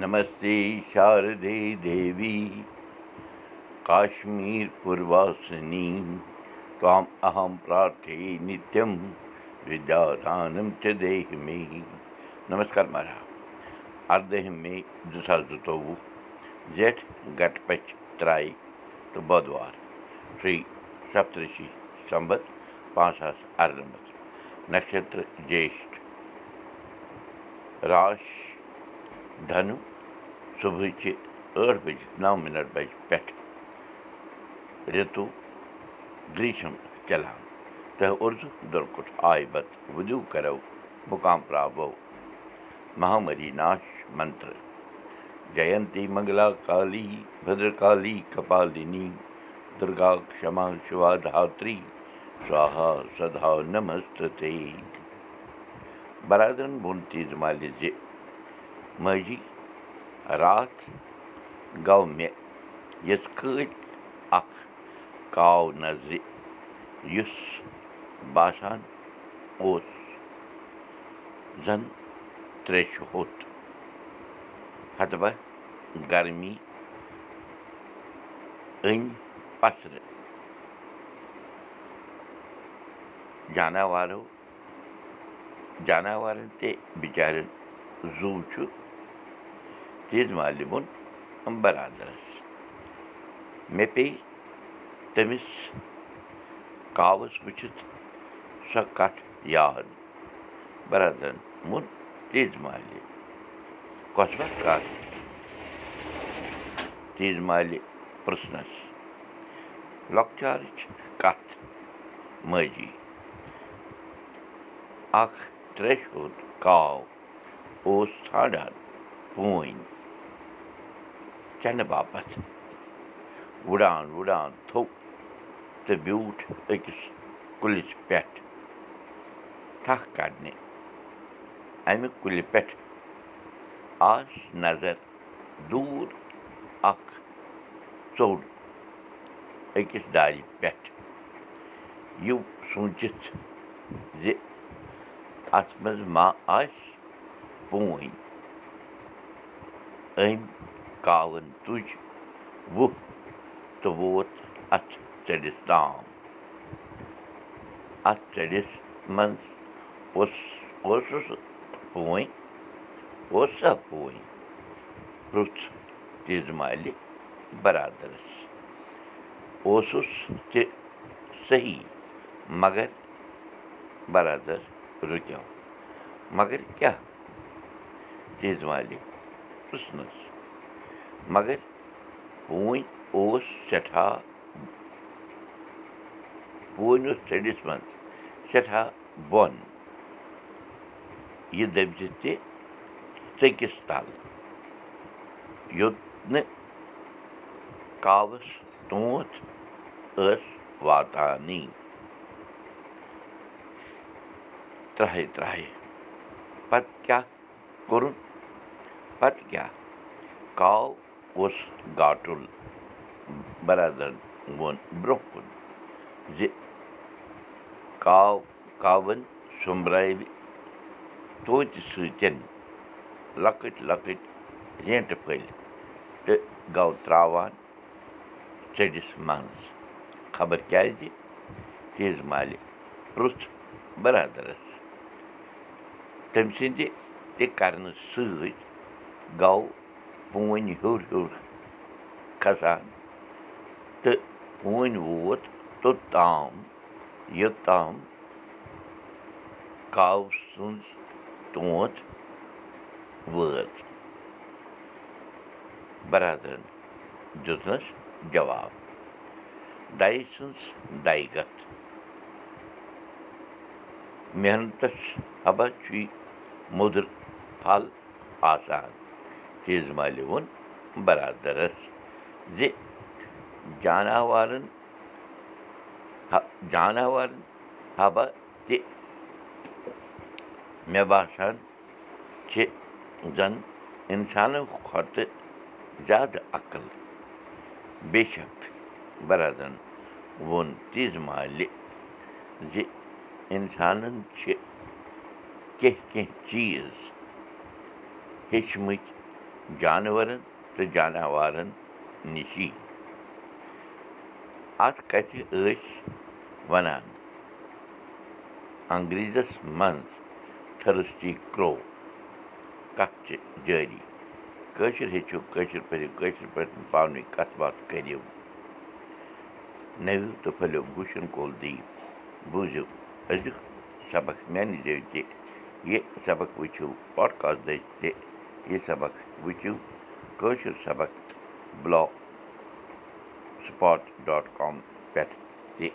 نمسیٖشمیٖسنیہ پراتھی نتہٕ ود چے مےٚ نمش اَد مے دٕ ساس دوتوُہ زیٹھ گٹ پرای تہٕ بدُواریٖس नक्षत्र ज्येष्ठ। राश صُبحٕچہِ ٲٹھ بجہِ نَو مِنٹ بجہِ پٮ۪ٹھ رِتُو گریٖشم چلان تہٕ مُقام پرٛابو مہامری ناش منتر جینتی منگلا کالی بدرکالی کپالنی دُرگا دھتری سوہا سدا زِ ماجی راتھ گوٚو مےٚ یِژھ کٲٹھۍ اکھ کاو نظرِ یُس باسان اوس زن تریشہِ ہوٚت ہتبہ گرمی أنۍ پسرٕ جاناوارو جاناوارن تہِ بِچارٮ۪ن زوٗ چھُ تیٖژ مالہِ ووٚن برادرس مےٚ پیٚیہِ تٔمِس کاوَس وٕچھِتھ سۄ کتھ یاد برادرن ووٚن تیٖژ مالہِ کۄس وق کتھ مالہِ پرٛژھنس لۄکچارٕچ کتھ ماجی اکھ تریشہِ ہُنٛد کاو اوس ژھانڈان پوٗنۍ چنہٕ باپتھ وُڑان وُڑان تھوٚو تہٕ بیوٗٹھ أکِس کُلِس پٮ۪ٹھ تھکھ کڑنہِ اَمہِ کُلہِ پٮ۪ٹھ آس نظر دوٗر اکھ ژوٚڈ أکِس دارِ پٮ۪ٹھ یہِ سوٗنٛچِتھ زِ اَتھ منٛز ما آسہِ پوٗنۍ أمۍ کاوَن تُج وُپھ تہٕ ووت اَتھ ژٔڈِس تام اَتھ ژٔڈِس منٛز اوس اوسُس پوٗنۍ اوس سا پوٗنۍ پرُٛژھ تیٖژ مالہِ برادرس اوسُس تہِ صحیح مگر برادر رُکیو مگر کیٛاہ تیٖژ مالہِ پرٛژھنَس مگر پوٗنۍ اوس سٮ۪ٹھاہ پوٗنۍ اوس ژٔڈِس منٛز سٮ۪ٹھاہ بۄن۔ یہِ دٔپۍ زِ تہِ ژٔکِس تل یوٚت نہٕ کاوَس تونٛتھ ٲس واتانٕے ترٛاہے ترٛاہے پتہٕ کیٛاہ کوٚرُن؟ پتہٕ کیٛاہ؟ کاو اوس گاٹُل برادرن ووٚن برٛونٛہہ کُن زِ کاو کاوَن سوٚمبرٲوِ توتہِ سۭتٮ۪ن لۄکٕٹۍ لۄکٕٹۍ رینٛٹہٕ پھٔلۍ تہٕ گوٚو ترٛاوان ژٔڈِس منٛز خبر کیٛازِ تیز مالہِ پرُٛژھ برادرس تٔمۍ سٕنٛدِ تہِ کرنہٕ سۭتۍ گوٚو پوٗنۍ ہیوٚر ہیوٚر کھسان تہٕ پوٗنۍ ووت توٚتام یوٚتام کاوٕ سٕنٛز تونٛت وٲژ برادرن دیُتنَس جواب دَیہِ سٕنٛز دَے گتھ محنتس حبا چھُے موٚدُر پھل آسان تیز مالہِ ووٚن برادرس زِ جاناوارن جاناوارن حبا تہِ مےٚ باسان چھِ زن اِنسانو کھۄتہٕ زیادٕ عقل بے شک برادرن ووٚن تیٖژ مالہِ زِ اِنسانن چھِ کیٚنٛہہ کیٚنٛہہ چیٖز ہیٚچھمٕتۍ جانوَرن تہٕ جاناوارن نِشی اَتھ کَتھِ ٲسۍ وَنان انٛگریٖزَس منٛز تھٔرٕسٹی کرٛو کَتھ چھِ جٲری کٲشِر ہیٚچھِو کٲشِر پٲٹھۍ کٲشِر پٲٹھۍ ؤنۍ کَتھ باتھ کٔرِو نٔوِو تہٕ پھٔلِو بوٗشن کول دی بوٗزِو أزیُک سبق میٛانہِ زیٚوِ تہِ یہِ سبق وٕچھِو پاڈکاسٹ دٔسۍ تہِ یہِ سبق وٕچھِو کٲشُر سبق بٕلاک سٕپاٹ ڈاٹ کام پٮ۪ٹھ تہِ